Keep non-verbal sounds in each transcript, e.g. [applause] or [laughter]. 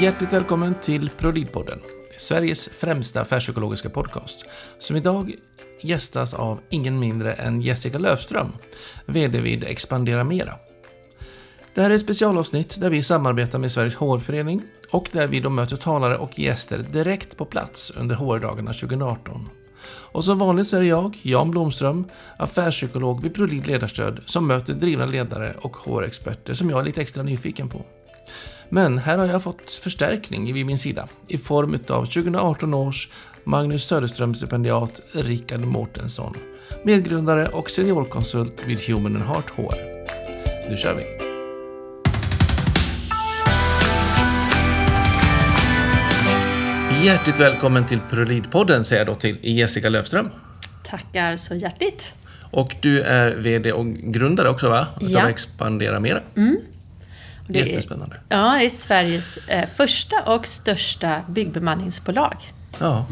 Hjärtligt välkommen till ProLid-podden, Sveriges främsta affärspsykologiska podcast, som idag gästas av ingen mindre än Jessica Löfström, VD vid Expandera Mera. Det här är ett specialavsnitt där vi samarbetar med Sveriges HR-förening och där vi då möter talare och gäster direkt på plats under HR-dagarna 2018. Och som vanligt så är det jag, Jan Blomström, affärspsykolog vid Prolid Ledarstöd, som möter drivna ledare och HR-experter som jag är lite extra nyfiken på. Men här har jag fått förstärkning vid min sida i form av 2018 års Magnus Söderström-stipendiat Rickard Mårtensson, medgrundare och seniorkonsult vid Human and Heart HR. Nu kör vi! Hjärtligt välkommen till ProLead-podden säger jag då till Jessica Löfström. Tackar så hjärtligt. Och du är VD och grundare också va? Utav Ja. Expandera Mera. Mm. Det är- Jättespännande. Ja, det är Sveriges eh, första och största byggbemanningsbolag. Ja.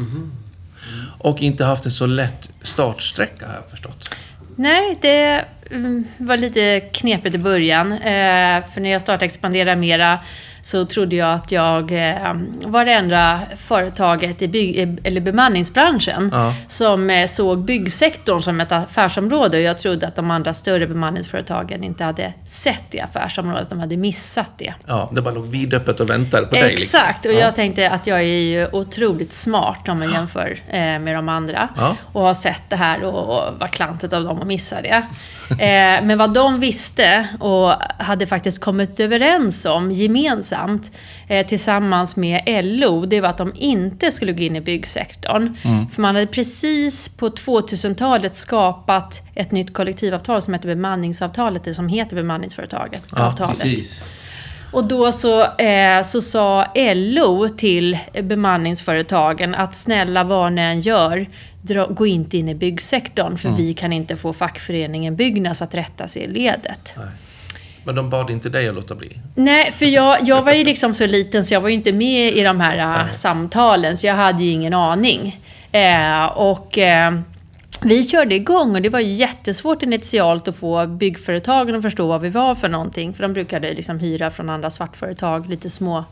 Och inte haft en så lätt startsträcka har jag förstått. Nej, det mm, var lite knepigt i början. Eh, för när jag startade Expandera Mera så trodde jag att jag eh, var det enda företaget i bygg, eller bemanningsbranschen Ja. som eh, såg byggsektorn som ett affärsområde. Och jag trodde att de andra större bemanningsföretagen inte hade sett det affärsområdet, de hade missat det. Ja, det bara låg vidöppet och väntade på dig. Liksom. Exakt, och jag tänkte att jag är ju otroligt smart om man jämför eh, med de andra. Ja. Och har sett det här och, och var klantigt av dem att missa det. Eh, men vad de visste och hade faktiskt kommit överens om gemensamt eh, tillsammans med LO, det var att de inte skulle gå in i byggsektorn. För man hade precis på 2000-talet skapat ett nytt kollektivavtal som heter bemanningsavtalet, som heter bemanningsföretaget. Ja, avtalet. Precis. Och då så, eh, så sa LO till bemanningsföretagen att snälla vad ni än gör, dra, gå inte in i byggsektorn för vi kan inte få fackföreningen Byggnads att rätta sig i ledet. Men de bad inte dig att låta bli. Nej, för jag, jag var ju [laughs] liksom så liten så jag var ju inte med i de här äh, samtalen, så jag hade ju ingen aning. Eh, och eh, vi körde igång och det var jättesvårt initialt att få byggföretagen att förstå vad vi var för någonting. För de brukade liksom hyra från andra svartföretag, lite små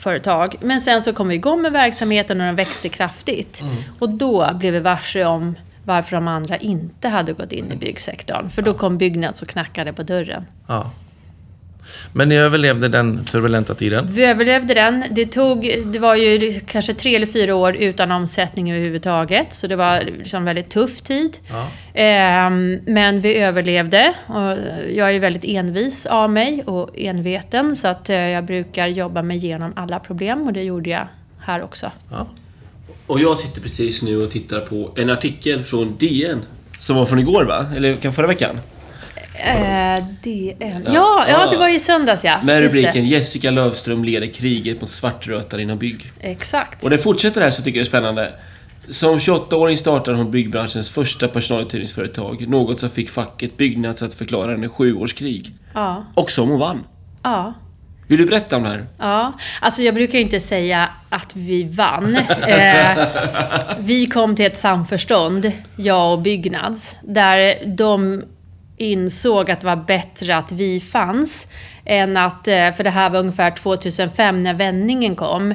företag. Men sen så kom vi igång med verksamheten och den växte kraftigt. Och då blev vi varse om varför de andra inte hade gått in i byggsektorn. För då kom Byggnads och knackade på dörren. Ja. Men ni överlevde den turbulenta tiden. Vi överlevde den. Det tog, det var ju kanske tre eller fyra år utan omsättning överhuvudtaget. Så det var liksom väldigt tuff tid. Ja. Ehm, men vi överlevde. Och jag är väldigt envis av mig och enveten. Så att eh, jag brukar jobba mig igenom alla problem och det gjorde jag här också. Ja. Och jag sitter precis nu och tittar på en artikel från DN. Som var från igår va? Eller kan förra veckan? Eh, DN. Ja, ja, det var i söndags ja. Med Just det. rubriken Jessica Löfström leder kriget mot svartrötare inom bygg. Exakt. Och det fortsätter här så tycker jag är spännande. Som 28-åring startade hon byggbranschens första personaluthyrningsföretag. Något som fick facket Byggnads att förklara henne sjuårskrig. Ja, Och som hon vann. ja. Vill du berätta om det här? Ja, alltså jag brukar ju inte säga att vi vann. [laughs] Eh, vi kom till ett samförstånd, jag och Byggnads, där de insåg att det var bättre att vi fanns än att, eh, för det här var ungefär 2005 när vändningen kom.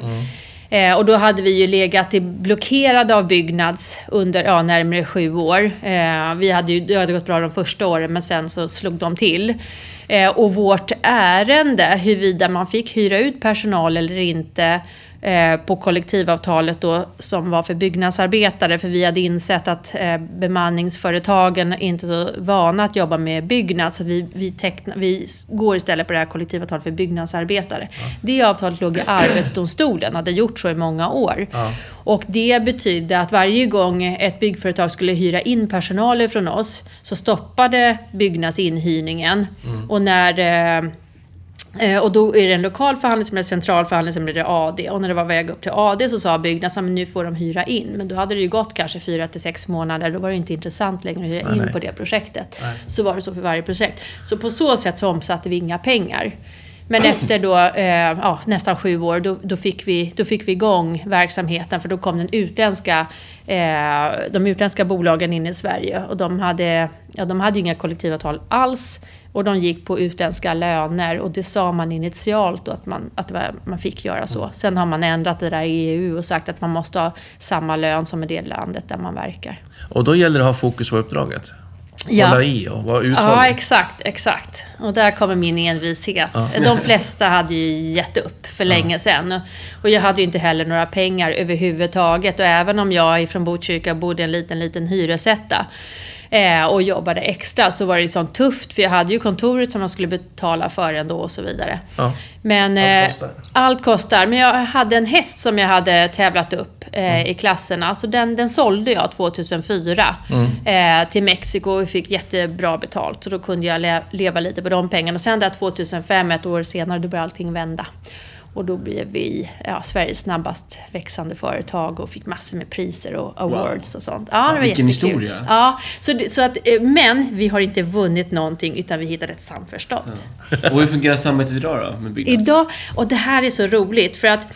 Eh, och då hade vi ju legat i blockerade av Byggnads under ja, närmare sju år. Eh, vi hade ju, det hade gått bra de första åren men sen så slog de till. Eh, och vårt ärende, huruvida man fick hyra ut personal eller inte på kollektivavtalet då, som var för byggnadsarbetare. För vi hade insett att eh, bemanningsföretagen är inte så vana att jobba med byggnad. Så vi, vi, teckna, vi går istället på det här kollektivavtalet för byggnadsarbetare. Det avtalet låg i Arbetsdomstolen, hade gjort så i många år. Ja. Och det betydde att varje gång ett byggföretag skulle hyra in personal från oss så stoppade Byggnads inhyrningen. Och när eh, Eh, Och då är det en lokal förhandling, som blir central förhandling, sen blir det AD. Och när det var väg upp till AD så sa Byggnads att nu får de hyra in. Men då hade det ju gått kanske fyra till sex månader, då var det inte intressant längre att hyra Nej, in nej. på det projektet. Nej. Så var det så för varje projekt. Så på så sätt så omsatte vi inga pengar. Men efter då, eh, ja, nästan sju år, då, då, fick vi, då fick vi igång verksamheten för då kom den utländska eh, de utländska bolagen in i Sverige. Och de hade, ja, de hade inga kollektivavtal alls. Och de gick på utländska löner och det sa man initialt då att man, att man fick göra så. Sen har man ändrat det där i EU och sagt att man måste ha samma lön som i det landet där man verkar. Och då gäller det att ha fokus på uppdraget? Ja. Hålla i och vara uthållig? Ja, exakt, exakt. Och där kommer min envishet. Ja. De flesta hade ju gett upp för länge sedan. Och jag hade ju inte heller några pengar överhuvudtaget. Och även om jag är från Botkyrka bodde i en liten, liten hyresetta eh, och jobbade extra så var det sånt tufft. För jag hade ju kontoret som jag skulle betala för ändå och så vidare. Ja. Men Allt eh, kostar. allt kostar. Men jag hade en häst som jag hade tävlat upp eh, i klasserna. Så den, den sålde jag 2004 eh, till Mexiko och fick jättebra betalt. Så då kunde jag le leva lite på de pengarna. Och sen där 2005, ett år senare, då började allting vända. Och då blev vi ja, Sveriges snabbast växande företag och fick massor med priser och awards och sånt. Ja, det var vilken jättekul. historia. Ja, så, så att, eh, men vi har inte vunnit någonting utan vi hittade ett samförstånd. Och hur fungerar samarbetet idag då med Byggnads? Idag, och det här är så roligt för att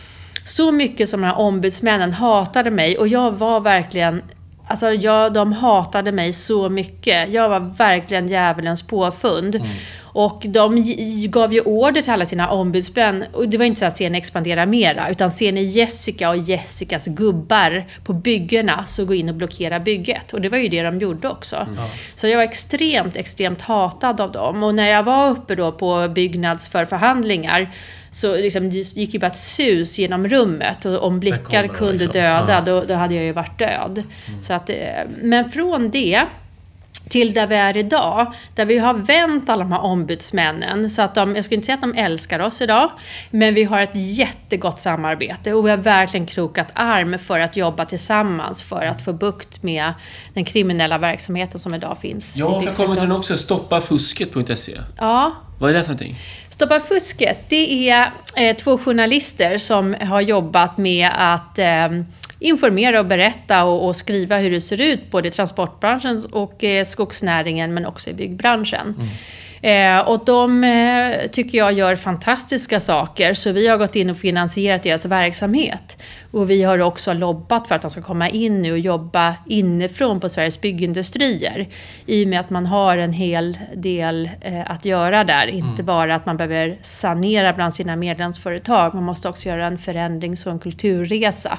så mycket som de här ombudsmännen hatade mig och jag var verkligen Alltså jag, de hatade mig så mycket. Jag var verkligen djävulens påfund. Och de gav ju order till alla sina ombudsmän. Och det var inte så att ser ni expandera mera, utan ser ni Jessica och Jessicas gubbar på byggena så gå in och blockera bygget. Och det var ju det de gjorde också. Så jag var extremt, extremt hatad av dem. Och när jag var uppe då på Byggnads för förhandlingar så liksom, det gick ju bara ett sus genom rummet och om blickar kunde liksom. döda, Ja. då, då hade jag ju varit död. Så att, eh, men från det till där vi är idag, där vi har vänt alla de här ombudsmännen. Så att de, jag skulle inte säga att de älskar oss idag, men vi har ett jättegott samarbete och vi har verkligen krokat arm för att jobba tillsammans för att få bukt med den kriminella verksamheten som idag finns. Ja, jag kommer till den också. Stoppafusket.se. Ja, Vad är det för någonting? Stoppa fusket, det är eh, två journalister som har jobbat med att eh, informera och berätta och, och skriva hur det ser ut både i transportbranschen och eh, skogsnäringen men också i byggbranschen. Eh, och de eh, tycker jag gör fantastiska saker så vi har gått in och finansierat deras verksamhet. Och vi har också lobbat för att de ska komma in nu och jobba inifrån på Sveriges byggindustrier. I och med att man har en hel del eh, att göra där. Inte bara att man behöver sanera bland sina medlemsföretag. Man måste också göra en förändrings och en kulturresa.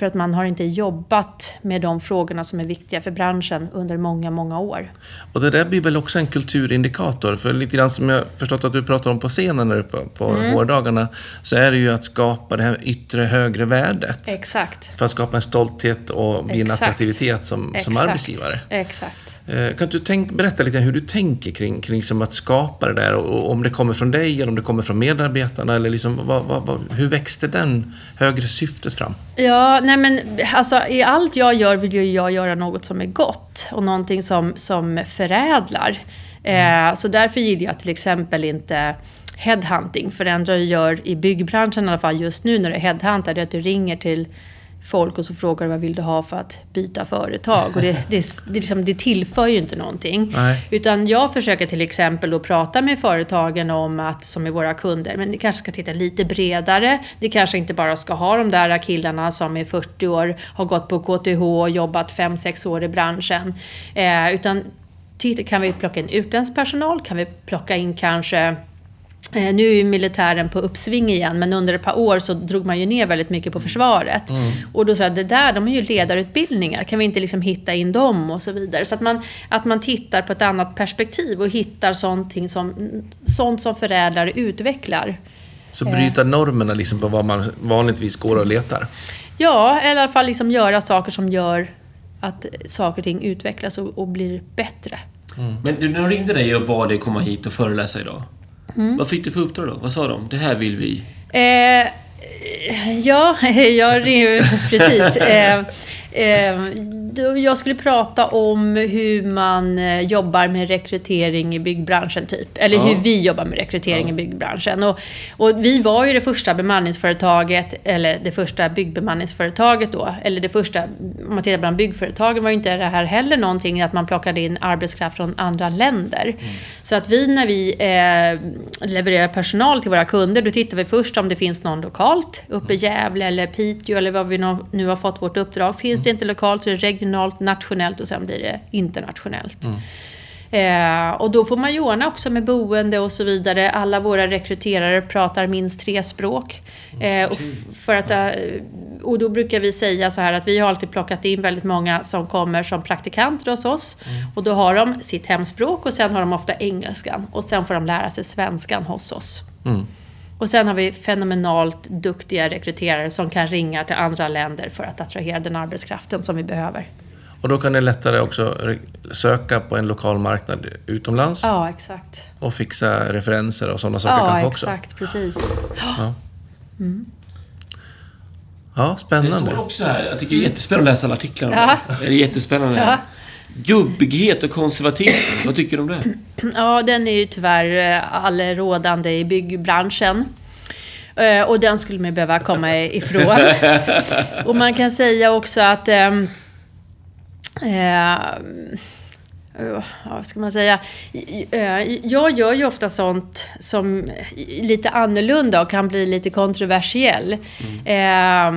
För att man har inte jobbat med de frågorna som är viktiga för branschen under många, många år. Och det där blir väl också en kulturindikator, för lite grann som jag förstått att du pratar om på scenen där uppe på Mm. vårdagarna, så är det ju att skapa det här yttre högre värdet. Exakt. För att skapa en stolthet och bli en attraktivitet som, som arbetsgivare. Exakt. Eh, Kan du tänk, berätta lite hur du tänker kring, kring liksom att skapa det där? Och, och om det kommer från dig eller om det kommer från medarbetarna? Eller liksom, vad, vad, vad, hur växte den högre syftet fram? Ja, nej men alltså i allt jag gör vill ju jag göra något som är gott och någonting som, som förädlar. Eh, så därför gillar jag till exempel inte headhunting. För det enda du gör i byggbranschen i alla fall just nu när du det är att du ringer till folk och så frågar du vad vill du ha för att byta företag. Och det, det, det, liksom, det tillför ju inte någonting. Nej. Utan jag försöker till exempel att prata med företagen om att, som är våra kunder, men ni kanske ska titta lite bredare. Ni kanske inte bara ska ha de där killarna som är 40 år, har gått på KTH och jobbat 5-6 år i branschen. Eh, utan kan vi plocka in utländsk personal? Kan vi plocka in kanske nu är ju militären på uppsving igen, men under ett par år så drog man ju ner väldigt mycket på försvaret. Och då sa jag, det där, de har ju ledarutbildningar, kan vi inte liksom hitta in dem och så vidare? Så att man, att man tittar på ett annat perspektiv och hittar sånt som, sånt som förädlar och utvecklar. Så bryta normerna liksom på vad man vanligtvis går och letar. Ja, eller i alla fall liksom göra saker som gör att saker och ting utvecklas och, och blir bättre. Men du, när de ringde dig och bad dig komma hit och föreläsa idag. Mm. Vad fick du för uppdrag då? Vad sa de? Det här vill vi. Eh, ja, [laughs] jag är ju precis. Eh, eh, jag skulle prata om hur man eh, jobbar med rekrytering i byggbranschen, typ. Eller Ja. hur vi jobbar med rekrytering i byggbranschen. Och, och vi var ju det första bemanningsföretaget, eller det första byggbemanningsföretaget då. Eller det första, om man tittar bland byggföretagen, var ju inte det här heller någonting att man plockade in arbetskraft från andra länder. Så att vi, när vi eh, levererar personal till våra kunder, då tittar vi först om det finns någon lokalt, uppe i Gävle eller Piteå eller var vi nu har fått vårt uppdrag. Finns det inte lokalt så är det regionalt, nationellt och sen blir det internationellt. Eh, och då får man ju ordna också med boende och så vidare. Alla våra rekryterare pratar minst tre språk. Eh, och, för att, eh, och då brukar vi säga så här att vi har alltid plockat in väldigt många som kommer som praktikanter hos oss. Och då har de sitt hemspråk och sen har de ofta engelskan. Och sen får de lära sig svenskan hos oss. Och sen har vi fenomenalt duktiga rekryterare som kan ringa till andra länder för att attrahera den arbetskraften som vi behöver. Och då kan det lättare också söka på en lokal marknad utomlands Ja, exakt. och fixa referenser och sådana saker Ja, kanske också. exakt. Precis. Ja, Det spännande. står också här, jag tycker det är jättespännande att läsa alla artiklarna. Ja. Det är jättespännande. Ja. Gubbighet och konservatism, vad tycker du om det? Ja, den är ju tyvärr eh, allrådande i byggbranschen. Eh, Och den skulle man behöva komma ifrån. [laughs] Och man kan säga också att... ehm, eh, ja, vad ska man säga? Eh, Jag gör ju ofta sånt som är lite annorlunda och kan bli lite kontroversiell. Eh,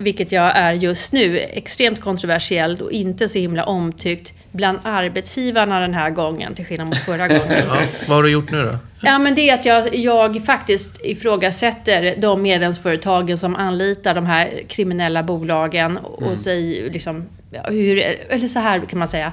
vilket jag är just nu. Extremt kontroversiellt och inte så himla omtyckt bland arbetsgivarna den här gången, till skillnad mot förra gången. Ja, vad har du gjort nu då? Ja, men det är att jag, jag faktiskt ifrågasätter de medlemsföretagen som anlitar de här kriminella bolagen och säger liksom, hur, eller så här kan man säga.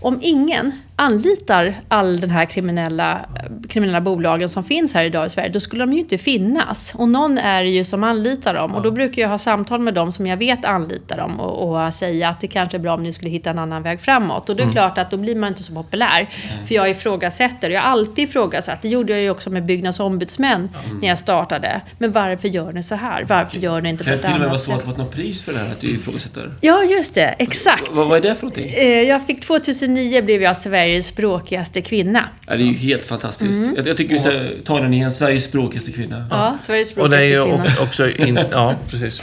Om ingen anlitar all den här kriminella, kriminella bolagen som finns här idag i Sverige, då skulle de ju inte finnas. Och någon är det ju som anlitar dem. Och då brukar jag ha samtal med dem som jag vet anlitar dem och, och säga att det kanske är bra om ni skulle hitta en annan väg framåt. Och det är klart att då blir man inte så populär. För jag ifrågasätter. Jag har alltid ifrågasatt. Det gjorde jag ju också med byggnadsombudsmän när jag startade. Men varför gör ni så här? Varför gör ni inte Kan på det ett till och med vara annat så att sätt? du fått något pris för det här, att du ifrågasätter? Ja, just det. Exakt. Vad, vad är det för någonting? Eh, Jag fick 2009 blev jag Sveriges språkigaste kvinna. Ja, det är ju helt fantastiskt. Jag, jag tycker vi ska ta den igen. Sveriges språkigaste kvinna. Ja, Sveriges Och det är språkigaste ju kvinna. också... In, ja, [laughs] precis.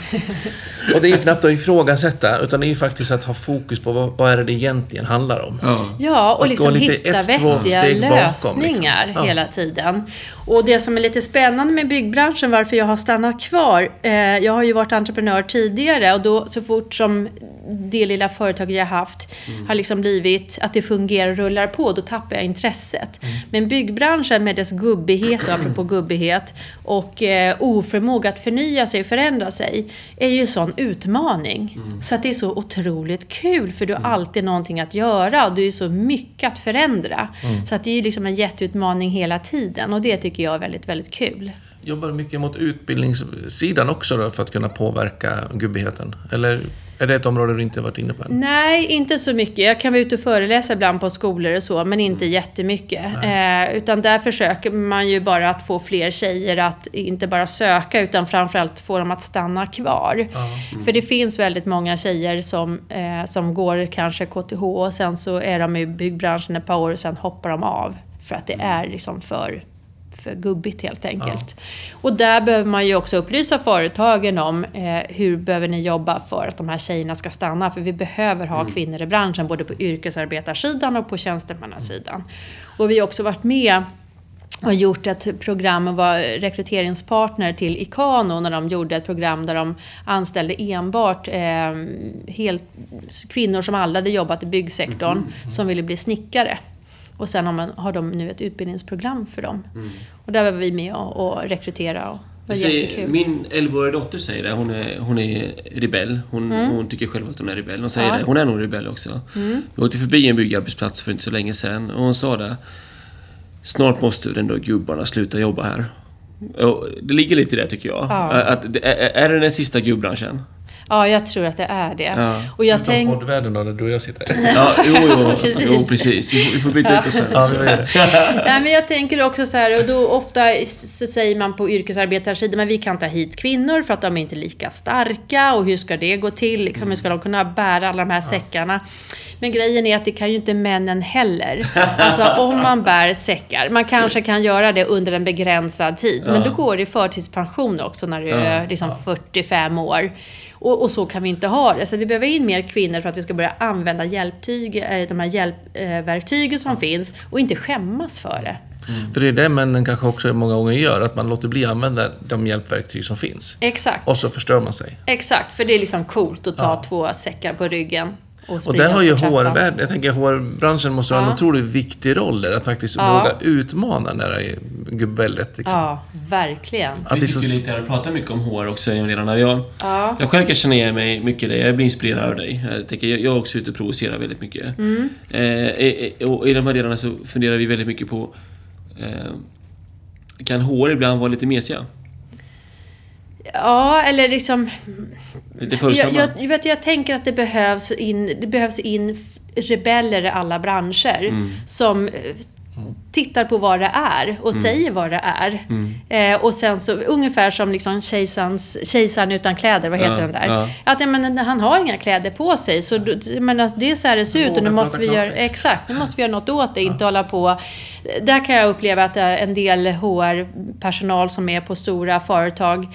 Och det är ju knappt att ifrågasätta, utan det är ju faktiskt att ha fokus på vad, vad är det det egentligen handlar om. Ja. Ja, och Att liksom hitta ett, två vettiga bakom, lösningar liksom. Ja. hela tiden. Och det som är lite spännande med byggbranschen, varför jag har stannat kvar. Eh, jag har ju varit entreprenör tidigare och då så fort som det lilla företaget jag haft har liksom blivit att det fungerar och rullar på, då tappar jag intresset. Men byggbranschen med dess gubbighet, och apropå gubbighet, och eh, oförmåga att förnya sig och förändra sig, är ju en sån utmaning. Så att det är så otroligt kul, för du har alltid någonting att göra och det är så mycket att förändra. Så att det är ju liksom en jätteutmaning hela tiden och det tycker jag är väldigt, väldigt kul. Jobbar du mycket mot utbildningssidan också då, för att kunna påverka gubbigheten? Eller är det ett område du inte varit inne på än? Nej, inte så mycket. Jag kan vara ute och föreläsa ibland på skolor och så, men inte jättemycket. Eh, utan där försöker man ju bara att få fler tjejer att inte bara söka, utan framförallt få dem att stanna kvar. För det finns väldigt många tjejer som, eh, som går kanske KTH och sen så är de i byggbranschen ett par år och sen hoppar de av. För att det är liksom för för gubbigt helt enkelt. Och där behöver man ju också upplysa företagen om eh, hur behöver ni jobba för att de här tjejerna ska stanna. För vi behöver ha kvinnor i branschen, både på yrkesarbetarsidan och på tjänstemannasidan. Och vi har också varit med och gjort ett program och var rekryteringspartner till Ikano när de gjorde ett program där de anställde enbart eh, helt, kvinnor som aldrig hade jobbat i byggsektorn som ville bli snickare. Och sen har, man, har de nu ett utbildningsprogram för dem. Och där var vi med och, och rekrytera och det var Jag säger, min 11-åriga dotter säger det. Hon är, hon är rebell. Hon, hon tycker själv att hon är rebell. Hon säger Mm. Ja. Mm. det. Hon är nog rebell också. Vi åkte förbi en byggarbetsplats för inte så länge sedan och hon sa det. Snart måste väl ändå gubbarna sluta jobba här. Och det ligger lite i det tycker jag. Ja. Att, är, är det den sista gubbranschen? Ja, jag tror att det är det. Ja. Och jag Utom tänker... poddvärlden då, där du och jag sitter. Ja, jo, jo, [laughs] Precis. jo precis. Vi får, byta ut oss sen. Ja. [laughs] Nej, men jag tänker också så här, och då ofta så säger man på yrkesarbetarsidan, men vi kan ta hit kvinnor för att de är inte lika starka och hur ska det gå till? Liksom, hur ska de kunna bära alla de här säckarna? Men grejen är att det kan ju inte männen heller. Alltså om man bär säckar, man kanske kan göra det under en begränsad tid, men då går det i förtidspension också när du är liksom 45 år. Och, och så kan vi inte ha det. Så vi behöver in mer kvinnor för att vi ska börja använda hjälptyg, eh, de här hjälpverktygen som finns och inte skämmas för det. För det är det männen kanske också många gånger gör, att man låter bli att använda de hjälpverktyg som finns. Exakt. Och så förstör man sig. Exakt, för det är liksom coolt att ta två säckar på ryggen och Och där har ju. HR-världen, jag tänker HR-branschen måste ha en Ja. otroligt viktig roll där, att faktiskt Ja. våga utmana det här gubbväldet. Liksom. Ja, verkligen. Att Vi så... sitter ju lite här och pratar mycket om HR också redan när jag... Ja. Jag själv kan känna igen mig mycket i det. Jag blir inspirerad av dig. Jag, tänker, jag, jag är också ute och provocerar väldigt mycket. Mm. Eh, eh, och I de här delarna så funderar vi väldigt mycket på... Eh, kan HR ibland vara lite mesiga? Ja, eller liksom... Lite Jag, följsamma? jag, jag, vet, jag tänker att det behövs in, det behövs in rebeller i alla branscher Mm. som eh, tittar på vad det är och Mm. säger vad det är. Eh, och sen så, ungefär som liksom kejsarens, kejsaren utan kläder, vad heter Ja, den där? ja. Att ja, men, han har inga kläder på sig, så jag menar, det är så här det ser ut och nu måste vi göra, exakt, nu måste vi göra något åt det, inte hålla på. Där kan jag uppleva att eh, en del HR-personal som är på stora företag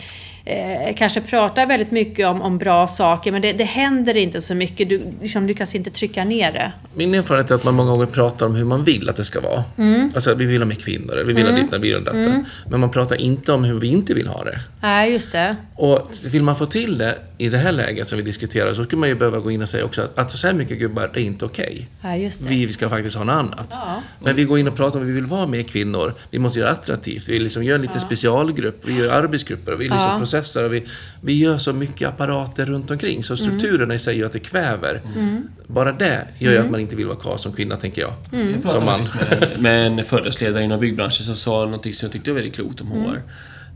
eh, kanske pratar väldigt mycket om, om bra saker, men det, det händer inte så mycket. Du liksom lyckas inte trycka ner det. Min erfarenhet är att man många gånger pratar om hur man vill att det ska vara. Mm. Alltså, vi vill ha mer kvinnor, vi vill ha ditt, vi vill ha detta. Men man pratar inte om hur vi inte vill ha det. Nej, just det. Och vill man få till det i det här läget som vi diskuterar så skulle man ju behöva gå in och säga också att, att så här mycket gubbar, det är inte okej. Ja, just det. Vi ska faktiskt ha något annat. Ja. Men vi går in och pratar om att vi vill vara mer kvinnor. Vi måste göra det attraktivt. Vi liksom gör en liten specialgrupp. Vi gör arbetsgrupper. Vi liksom Ja. Processar. Och vi, vi gör så mycket apparater runt omkring. Så strukturerna i sig gör att det kväver. Bara det gör ju att man inte vill vara kvar som kvinna, tänker jag. Jag Som man. med, [laughs] med en företagsledare inom byggbranschen som sa någonting som jag tyckte var väldigt klokt om HR.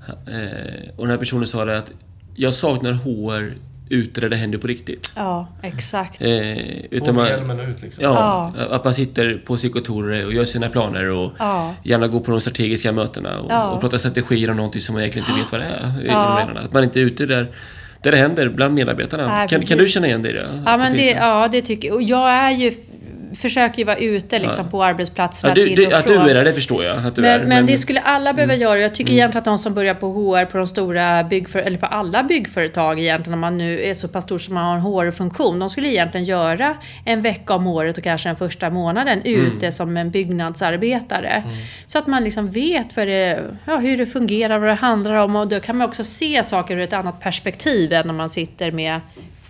Eh, och den här personen sa det att jag saknar HR ute där det händer på riktigt. Ja, exakt. Eh, utan man, ut liksom. ja, att man sitter på sitt kontor och gör sina planer och Ja. gärna går på de strategiska mötena och, Ja. och pratar strategier om någonting som man egentligen inte vet vad det är. i Ja. Att man inte är ute där, där det händer bland medarbetarna. Nej, kan, kan du känna igen dig i det? Ja, men det, en- ja, det tycker jag. Och jag är ju, försöker ju vara ute liksom, på arbetsplatserna Ja, du, till och att du är det, det förstår jag. Att du Men, är, men det skulle alla behöva Mm. göra. Jag tycker egentligen att de som börjar på HR på de stora byggföretag, eller på alla byggföretag egentligen, om man nu är så pass stor som man har en HR-funktion, de skulle egentligen göra en vecka om året och kanske den första månaden Mm. ute som en byggnadsarbetare. Så att man liksom vet vad det, ja, hur det fungerar, vad det handlar om och då kan man också se saker ur ett annat perspektiv än om man sitter med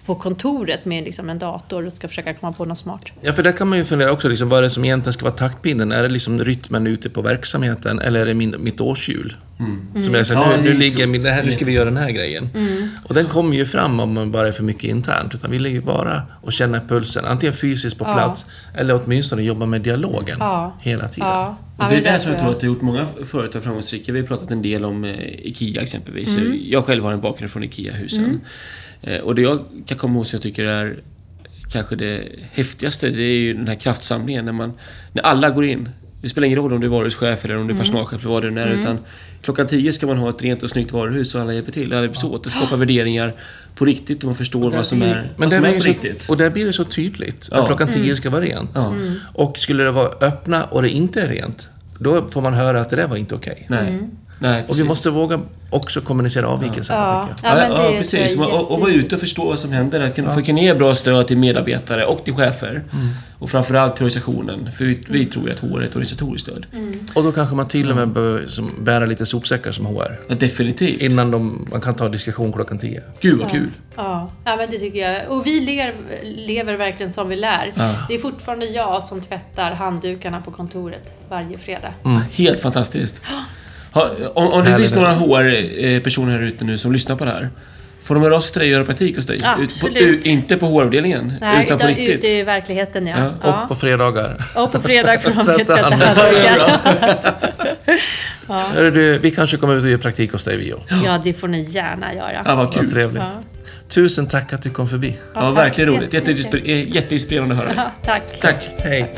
på kontoret med liksom en dator och ska försöka komma på något smart. Ja, för där kan man ju fundera också, liksom, vad är det som egentligen ska vara taktpinnen? Är det liksom rytmen ute på verksamheten eller är det min, mitt årshjul? Som jag säger, Ja, nu, nu, ligger min, det här, nu ska vi göra den här grejen. Mm. Och den kommer ju fram om man bara är för mycket internt. Utan vi ligger bara och känner pulsen, antingen fysiskt på Ja. plats eller åtminstone jobba med dialogen Ja. hela tiden. Ja, Och det är det som jag tror att det har gjort många företag framgångsrika. Vi har pratat en del om eh, IKEA exempelvis. Mm. Jag själv har en bakgrund från IKEA-husen. Eh, Och det jag kan komma ihåg som jag tycker är kanske det häftigaste, det är ju den här kraftsamlingen när man... När alla går in. Det spelar ingen roll om du är varuhuschef eller om du är personalchef eller vad det än är. Utan klockan 10 ska man ha ett rent och snyggt varuhus och alla hjälper till. Alla hjälps åt. Det skapar värderingar på riktigt och man förstår vad som är, Men vad som är på det riktigt. så, och där blir det så tydligt Ja. att klockan 10 ska vara rent. Ja. Och skulle det vara öppna och det inte är rent, då får man höra att det där var inte okej. Nej. Nej, Och vi måste våga också kommunicera avvikelserna, Ja, ja, Ja, men ja, precis. är Och, och vara ute och förstå vad som händer. Att kunna, För att kunna ge bra stöd till medarbetare och till chefer. Mm. Och framförallt till organisationen. För vi, vi tror ju att HR är ett organisatoriskt stöd. Mm. Och då kanske man till och med behöver som, bära lite sopsäckar som HR. Ja, definitivt. Innan de, man kan ta diskussion klockan 10. Gud vad kul. Ja, ja men det tycker jag. Och vi lever, lever verkligen som vi lär. Ja. Det är fortfarande jag som tvättar handdukarna på kontoret varje fredag. Helt fantastiskt. Om, om det finns några HR-personer här ute nu som lyssnar på det här. Får de höra av sig till dig och göra praktik hos dig? Ut på, Absolut. u, inte på HR-avdelningen, Nej, utan på riktigt. ute i verkligheten ja. Ja, ja. Och på fredagar. Och på fredag får de [laughs] Tvätta handdukar. [laughs] Hörru du, vi kanske kommer ut och gör praktik hos dig, Vio. Ja, det får ni gärna göra. Ja, vad Vad kul. trevligt. Ja. Tusen tack att du kom förbi. Ja, tack verkligen roligt. jätteinspirerande att höra. Ja, tack. Tack. Hej.